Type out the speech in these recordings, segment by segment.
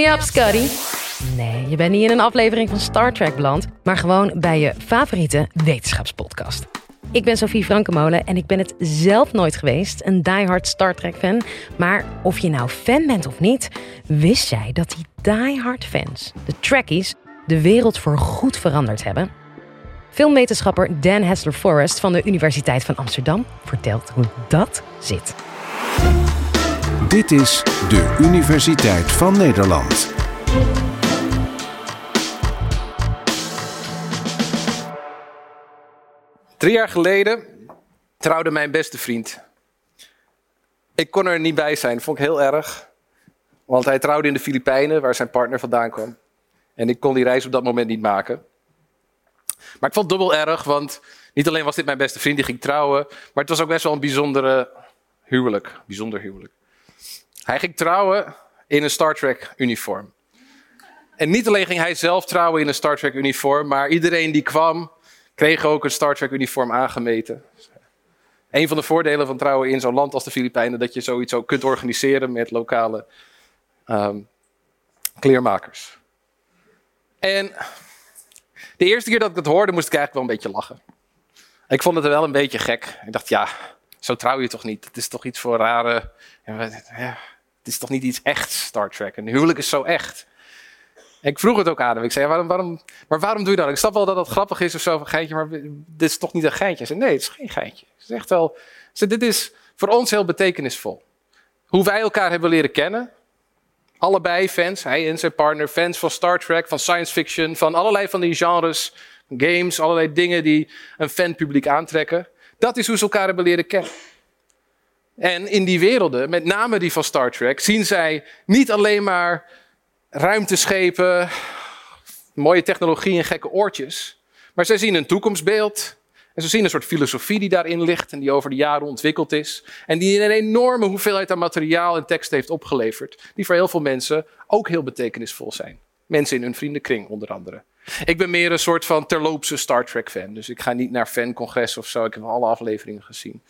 me up, Scotty. Nee, je bent niet in een aflevering van Star Trek beland, maar gewoon bij je favoriete wetenschapspodcast. Ik ben Sophie Frankemolen en ik ben het zelf nooit geweest, een diehard Star Trek fan. Maar of je nou fan bent of niet, wist jij dat die diehard fans, de Trekkies, de wereld voor goed veranderd hebben? Filmwetenschapper Dan Hessler Forrest van de Universiteit van Amsterdam vertelt hoe dat zit. Dit is de Universiteit van Nederland. Drie jaar geleden trouwde mijn beste vriend. Ik kon er niet bij zijn, vond ik heel erg. Want hij trouwde in de Filipijnen, waar zijn partner vandaan kwam. En ik kon die reis op dat moment niet maken. Maar ik vond het dubbel erg, want niet alleen was dit mijn beste vriend die ging trouwen, maar het was ook best wel een bijzondere huwelijk. Bijzonder huwelijk. Hij ging trouwen in een Star Trek uniform. En niet alleen ging hij zelf trouwen in een Star Trek uniform, maar iedereen die kwam, kreeg ook een Star Trek uniform aangemeten. Een van de voordelen van trouwen in zo'n land als de Filipijnen, dat je zoiets ook kunt organiseren met lokale um, kleermakers. En de eerste keer dat ik het hoorde, moest ik eigenlijk wel een beetje lachen. Ik vond het wel een beetje gek. Ik dacht, ja, zo trouw je toch niet? Het is toch iets voor rare. Ja, het is toch niet iets echt Star Trek? Een huwelijk is zo echt. ik vroeg het ook aan hem. Ik zei, waarom, waarom, maar waarom doe je dat? Ik snap wel dat het grappig is of zo, een geintje, maar dit is toch niet een geintje? Hij zei, nee, het is geen geintje. Het is echt wel, dit is voor ons heel betekenisvol. Hoe wij elkaar hebben leren kennen. Allebei fans, hij en zijn partner, fans van Star Trek, van science fiction, van allerlei van die genres, games, allerlei dingen die een fanpubliek aantrekken. Dat is hoe ze elkaar hebben leren kennen. En in die werelden, met name die van Star Trek, zien zij niet alleen maar ruimteschepen, mooie technologie en gekke oortjes, maar zij zien een toekomstbeeld. En ze zien een soort filosofie die daarin ligt en die over de jaren ontwikkeld is. En die een enorme hoeveelheid aan materiaal en tekst heeft opgeleverd. Die voor heel veel mensen ook heel betekenisvol zijn. Mensen in hun vriendenkring onder andere. Ik ben meer een soort van terloopse Star Trek fan. Dus ik ga niet naar fancongres of zo. Ik heb alle afleveringen gezien.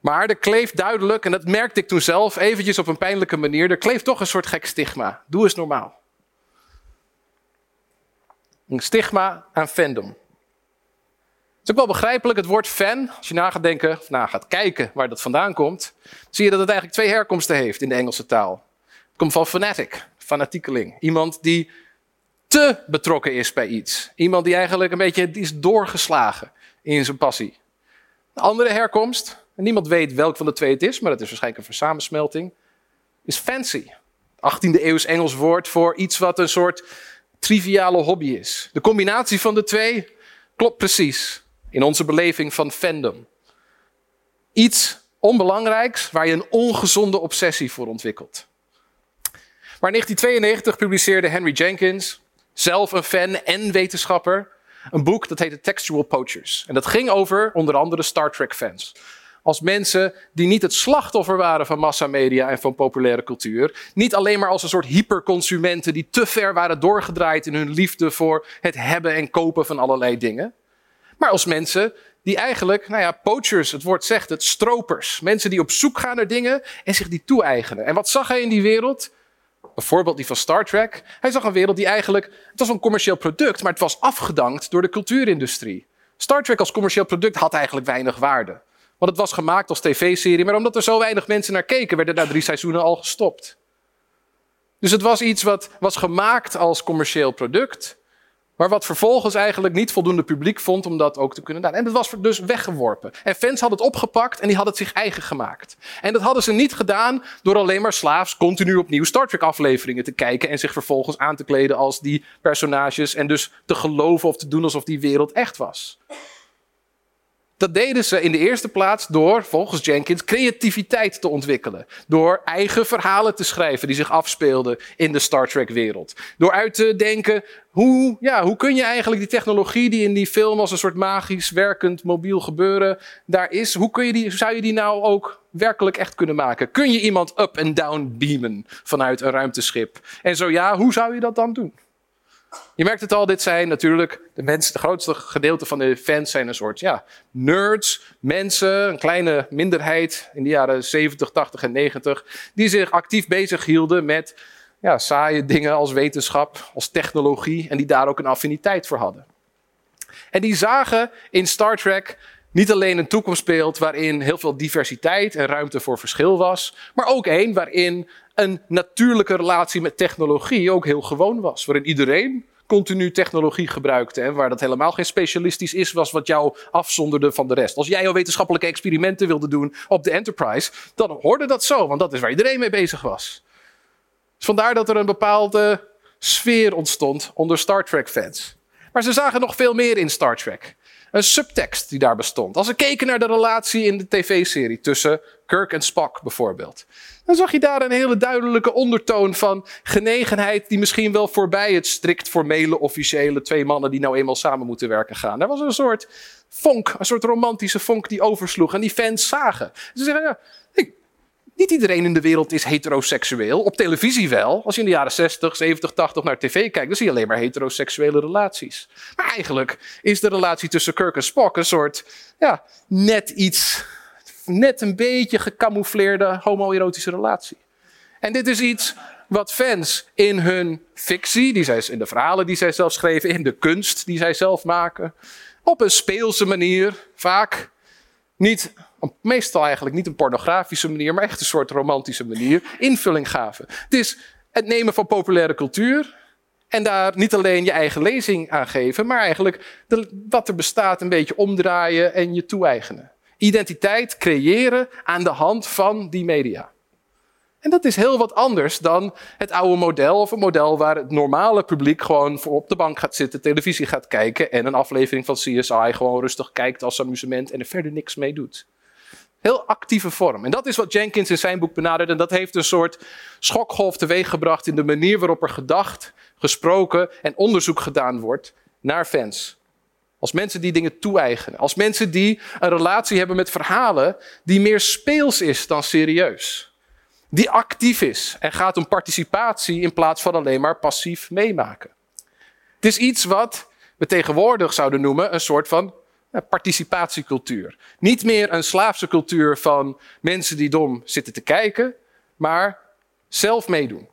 Maar er kleeft duidelijk, en dat merkte ik toen zelf, eventjes op een pijnlijke manier, er kleeft toch een soort gek stigma. Doe eens normaal. Een stigma aan fandom. Het is ook wel begrijpelijk, het woord fan, als je na gaat denken, of na gaat kijken waar dat vandaan komt, zie je dat het eigenlijk twee herkomsten heeft in de Engelse taal. Het komt van fanatic, fanatiekeling. Iemand die te betrokken is bij iets. Iemand die eigenlijk een beetje is doorgeslagen in zijn passie. Een andere herkomst, en niemand weet welk van de twee het is, maar dat is waarschijnlijk een samensmelting, is fancy. 18e eeuws Engels woord voor iets wat een soort triviale hobby is. De combinatie van de twee klopt precies in onze beleving van fandom. Iets onbelangrijks waar je een ongezonde obsessie voor ontwikkelt. Maar in 1992 publiceerde Henry Jenkins, zelf een fan en wetenschapper, een boek dat heette Textual Poachers. En dat ging over onder andere Star Trek fans. Als mensen die niet het slachtoffer waren van massamedia en van populaire cultuur. Niet alleen maar als een soort hyperconsumenten die te ver waren doorgedraaid in hun liefde voor het hebben en kopen van allerlei dingen. Maar als mensen die eigenlijk, nou ja, poachers, het woord zegt het, stropers. Mensen die op zoek gaan naar dingen en zich die toe-eigenen. En wat zag hij in die wereld? Bijvoorbeeld die van Star Trek. Hij zag een wereld die eigenlijk, het was een commercieel product, maar het was afgedankt door de cultuurindustrie. Star Trek als commercieel product had eigenlijk weinig waarde. Want het was gemaakt als tv-serie, maar omdat er zo weinig mensen naar keken, werden na drie seizoenen al gestopt. Dus het was iets wat was gemaakt als commercieel product, maar wat vervolgens eigenlijk niet voldoende publiek vond om dat ook te kunnen doen. En dat was dus weggeworpen. En fans hadden het opgepakt en die hadden het zich eigen gemaakt. En dat hadden ze niet gedaan door alleen maar slaafs continu opnieuw Star Trek afleveringen te kijken en zich vervolgens aan te kleden als die personages en dus te geloven of te doen alsof die wereld echt was. Dat deden ze in de eerste plaats door, volgens Jenkins, creativiteit te ontwikkelen. Door eigen verhalen te schrijven die zich afspeelden in de Star Trek-wereld. Door uit te denken, hoe, ja, hoe kun je eigenlijk die technologie die in die film als een soort magisch werkend mobiel gebeuren daar is, hoe, kun je die, zou je die nou ook werkelijk echt kunnen maken? Kun je iemand up en down beamen vanuit een ruimteschip? En zo ja, hoe zou je dat dan doen? Je merkt het al, dit zijn natuurlijk de mensen, de grootste gedeelte van de fans zijn een soort ja, nerds, mensen, een kleine minderheid in de jaren 70, 80 en 90, die zich actief bezig hielden met ja, saaie dingen als wetenschap, als technologie en die daar ook een affiniteit voor hadden. En die zagen in Star Trek niet alleen een toekomstbeeld waarin heel veel diversiteit en ruimte voor verschil was, maar ook één waarin een natuurlijke relatie met technologie ook heel gewoon was. Waarin iedereen continu technologie gebruikte en waar dat helemaal geen specialistisch is, was wat jou afzonderde van de rest. Als jij jouw wetenschappelijke experimenten wilde doen op de Enterprise, dan hoorde dat zo, want dat is waar iedereen mee bezig was. Dus vandaar dat er een bepaalde sfeer ontstond onder Star Trek fans. Maar ze zagen nog veel meer in Star Trek. Een subtekst die daar bestond. Als ze keken naar de relatie in de tv-serie tussen Kirk en Spock bijvoorbeeld. Dan zag je daar een hele duidelijke ondertoon van genegenheid die misschien wel voorbij het strikt formele officiële twee mannen die nou eenmaal samen moeten werken gaan. Er was een soort vonk, een soort romantische vonk die oversloeg en die fans zagen. Ze zeggen, ja, niet iedereen in de wereld is heteroseksueel. Op televisie wel. Als je in de jaren 60, 70, 80 naar tv kijkt, dan zie je alleen maar heteroseksuele relaties. Maar eigenlijk is de relatie tussen Kirk en Spock een soort, ja, net iets, net een beetje gecamoufleerde homoerotische relatie. En dit is iets wat fans in hun fictie, die zij, in de verhalen die zij zelf schreven, in de kunst die zij zelf maken, op een speelse manier, vaak niet meestal eigenlijk niet een pornografische manier, maar echt een soort romantische manier, invulling gaven. Het is het nemen van populaire cultuur en daar niet alleen je eigen lezing aan geven, maar eigenlijk wat er bestaat een beetje omdraaien en je toe-eigenen. Identiteit creëren aan de hand van die media. En dat is heel wat anders dan het oude model, of een model waar het normale publiek gewoon voor op de bank gaat zitten, televisie gaat kijken en een aflevering van CSI gewoon rustig kijkt als amusement en er verder niks mee doet. Heel actieve vorm. En dat is wat Jenkins in zijn boek benadert. En dat heeft een soort schokgolf teweeggebracht in de manier waarop er gedacht, gesproken en onderzoek gedaan wordt naar fans. Als mensen die dingen toe-eigenen. Als mensen die een relatie hebben met verhalen die meer speels is dan serieus. Die actief is en gaat om participatie in plaats van alleen maar passief meemaken. Het is iets wat we tegenwoordig zouden noemen een soort van participatiecultuur. Niet meer een slaafse cultuur van mensen die dom zitten te kijken, maar zelf meedoen.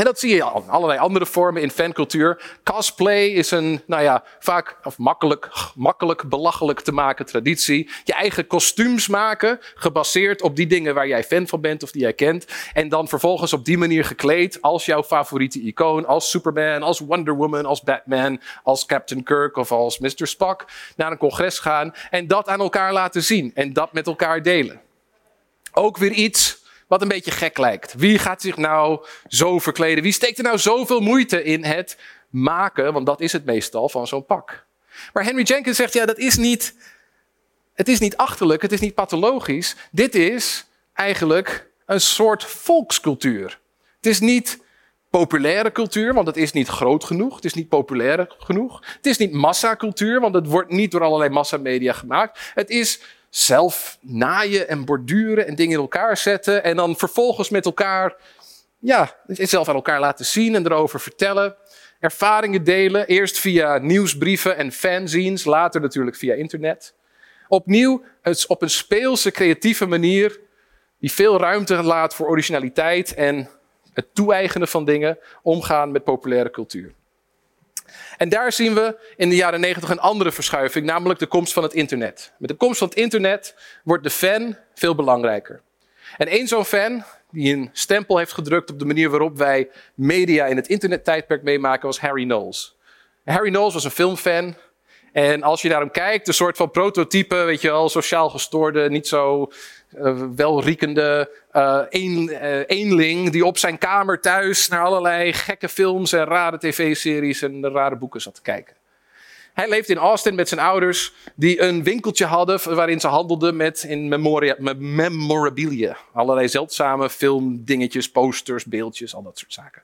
En dat zie je al in allerlei andere vormen in fancultuur. Cosplay is een, nou ja, vaak of makkelijk, makkelijk belachelijk te maken traditie. Je eigen kostuums maken, gebaseerd op die dingen waar jij fan van bent of die jij kent. En dan vervolgens op die manier gekleed als jouw favoriete icoon, als Superman, als Wonder Woman, als Batman, als Captain Kirk of als Mr. Spock naar een congres gaan en dat aan elkaar laten zien en dat met elkaar delen. Ook weer iets wat een beetje gek lijkt. Wie gaat zich nou zo verkleden? Wie steekt er nou zoveel moeite in het maken, want dat is het meestal, van zo'n pak? Maar Henry Jenkins zegt, ja, dat is niet, het is niet achterlijk, het is niet pathologisch. Dit is eigenlijk een soort volkscultuur. Het is niet populaire cultuur, want het is niet groot genoeg. Het is niet populair genoeg. Het is niet massacultuur, want het wordt niet door allerlei massamedia gemaakt. Het is zelf naaien en borduren en dingen in elkaar zetten. En dan vervolgens met elkaar, ja, zelf aan elkaar laten zien en erover vertellen. Ervaringen delen, eerst via nieuwsbrieven en fanzines, later natuurlijk via internet. Opnieuw op een speelse, creatieve manier die veel ruimte laat voor originaliteit en het toe-eigenen van dingen, omgaan met populaire cultuur. En daar zien we in de jaren 90 een andere verschuiving, namelijk de komst van het internet. Met de komst van het internet wordt de fan veel belangrijker. En één zo'n fan die een stempel heeft gedrukt op de manier waarop wij media in het internettijdperk meemaken, was Harry Knowles. Harry Knowles was een filmfan. En als je naar hem kijkt, een soort van prototype, weet je wel, sociaal gestoorde, niet zo uh, welriekende uh, een, uh, eenling die op zijn kamer thuis naar allerlei gekke films en rare tv-series en rare boeken zat te kijken. Hij leefde in Austin met zijn ouders, die een winkeltje hadden waarin ze handelden met in memoria, memorabilia. Allerlei zeldzame filmdingetjes, posters, beeldjes, al dat soort zaken.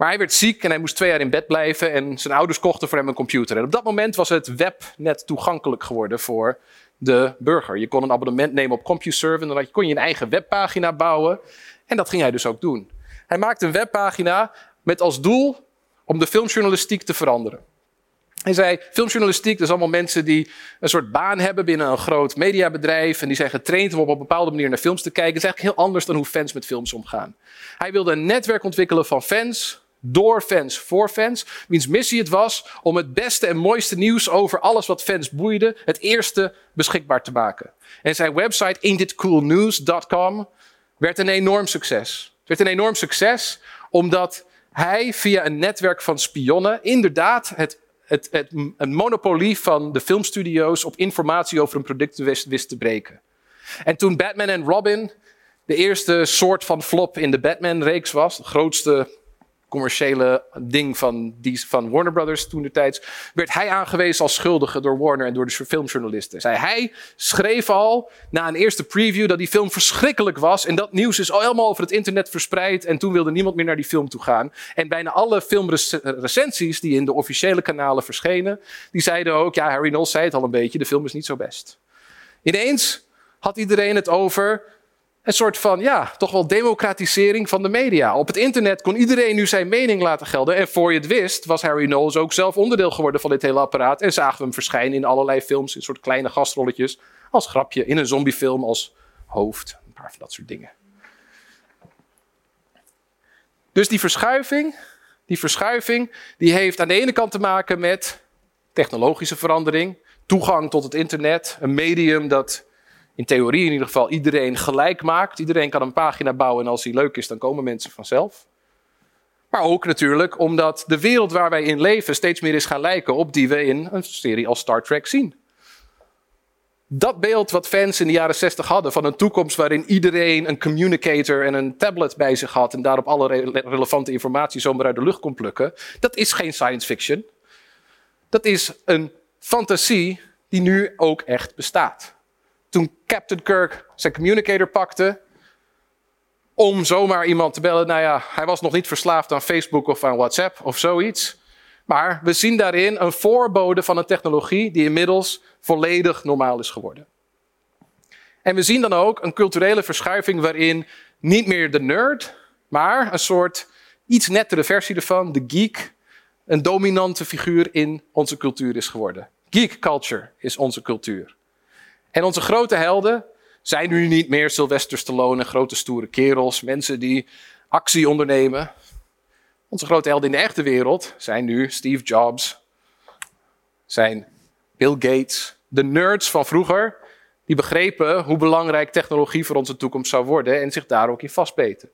Maar hij werd ziek en hij moest twee jaar in bed blijven en zijn ouders kochten voor hem een computer. En op dat moment was het web net toegankelijk geworden voor de burger. Je kon een abonnement nemen op CompuServe en dan kon je een eigen webpagina bouwen. En dat ging hij dus ook doen. Hij maakte een webpagina met als doel om de filmjournalistiek te veranderen. Hij zei, filmjournalistiek, dat is allemaal mensen die een soort baan hebben binnen een groot mediabedrijf. En die zijn getraind om op een bepaalde manier naar films te kijken. Dat is eigenlijk heel anders dan hoe fans met films omgaan. Hij wilde een netwerk ontwikkelen van fans, door fans, voor fans. Wiens missie het was om het beste en mooiste nieuws over alles wat fans boeide, het eerste beschikbaar te maken. En zijn website ain'titcoolnews.com werd een enorm succes. Het werd een enorm succes omdat hij via een netwerk van spionnen inderdaad het het, het, een monopolie van de filmstudio's op informatie over een product wist, wist te breken. En toen Batman en Robin de eerste soort van flop in de Batman-reeks was, de grootste commerciële ding van, die, van Warner Brothers toen de tijd, werd hij aangewezen als schuldige door Warner en door de filmjournalisten. Zij, hij schreef al na een eerste preview dat die film verschrikkelijk was en dat nieuws is al helemaal over het internet verspreid en toen wilde niemand meer naar die film toe gaan. En bijna alle filmrecensies die in de officiële kanalen verschenen, die zeiden ook, ja Harry Knowles zei het al een beetje, de film is niet zo best. Ineens had iedereen het over een soort van, ja, toch wel democratisering van de media. Op het internet kon iedereen nu zijn mening laten gelden. En voor je het wist, was Harry Knowles ook zelf onderdeel geworden van dit hele apparaat. En zagen we hem verschijnen in allerlei films, in soort kleine gastrolletjes. Als grapje, in een zombiefilm als hoofd. Een paar van dat soort dingen. Dus die verschuiving, die verschuiving, die heeft aan de ene kant te maken met technologische verandering. Toegang tot het internet, een medium dat in theorie in ieder geval iedereen gelijk maakt. Iedereen kan een pagina bouwen en als die leuk is, dan komen mensen vanzelf. Maar ook natuurlijk omdat de wereld waar wij in leven steeds meer is gaan lijken op die we in een serie als Star Trek zien. Dat beeld wat fans in de jaren 60 hadden van een toekomst waarin iedereen een communicator en een tablet bij zich had en daarop alle relevante informatie zomaar uit de lucht kon plukken, dat is geen science fiction. Dat is een fantasie die nu ook echt bestaat toen Captain Kirk zijn communicator pakte om zomaar iemand te bellen. Nou ja, hij was nog niet verslaafd aan Facebook of aan WhatsApp of zoiets. Maar we zien daarin een voorbode van een technologie die inmiddels volledig normaal is geworden. En we zien dan ook een culturele verschuiving waarin niet meer de nerd, maar een soort iets nettere versie ervan, de geek, een dominante figuur in onze cultuur is geworden. Geek culture is onze cultuur. En onze grote helden zijn nu niet meer Sylvester Stallone grote stoere kerels, mensen die actie ondernemen. Onze grote helden in de echte wereld zijn nu Steve Jobs, zijn Bill Gates, de nerds van vroeger, die begrepen hoe belangrijk technologie voor onze toekomst zou worden en zich daar ook in vastbeten.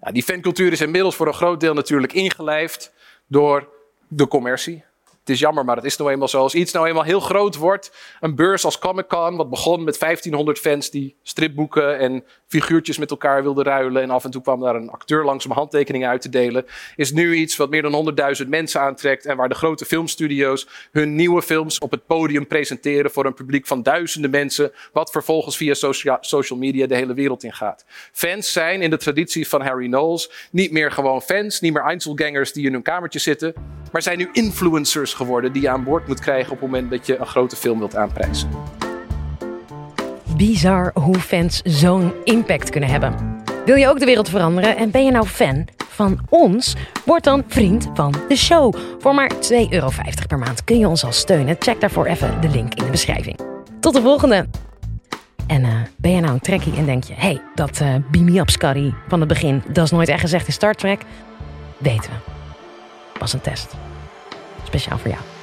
Nou, die fancultuur is inmiddels voor een groot deel natuurlijk ingelijfd door de commercie. Het is jammer, maar het is nou eenmaal zo. Als iets nou eenmaal heel groot wordt, een beurs als Comic Con, wat begon met 1500 fans die stripboeken en figuurtjes met elkaar wilden ruilen. En af en toe kwam daar een acteur langs om handtekeningen uit te delen. Is nu iets wat meer dan 100.000 mensen aantrekt. En waar de grote filmstudio's hun nieuwe films op het podium presenteren voor een publiek van duizenden mensen. Wat vervolgens via social media de hele wereld in gaat. Fans zijn in de traditie van Harry Knowles niet meer gewoon fans, niet meer Einzelgangers die in hun kamertje zitten. Maar zijn nu influencers geworden die je aan boord moet krijgen op het moment dat je een grote film wilt aanprijzen. Bizar hoe fans zo'n impact kunnen hebben. Wil je ook de wereld veranderen en ben je nou fan van ons? Word dan vriend van de show. Voor maar 2,50 euro per maand kun je ons al steunen. Check daarvoor even de link in de beschrijving. Tot de volgende! En uh, ben je nou een trekkie en denk je... hey, dat me up Scotty van het begin... dat is nooit echt gezegd in Star Trek? Weten we. Was een test. Speciaal voor jou.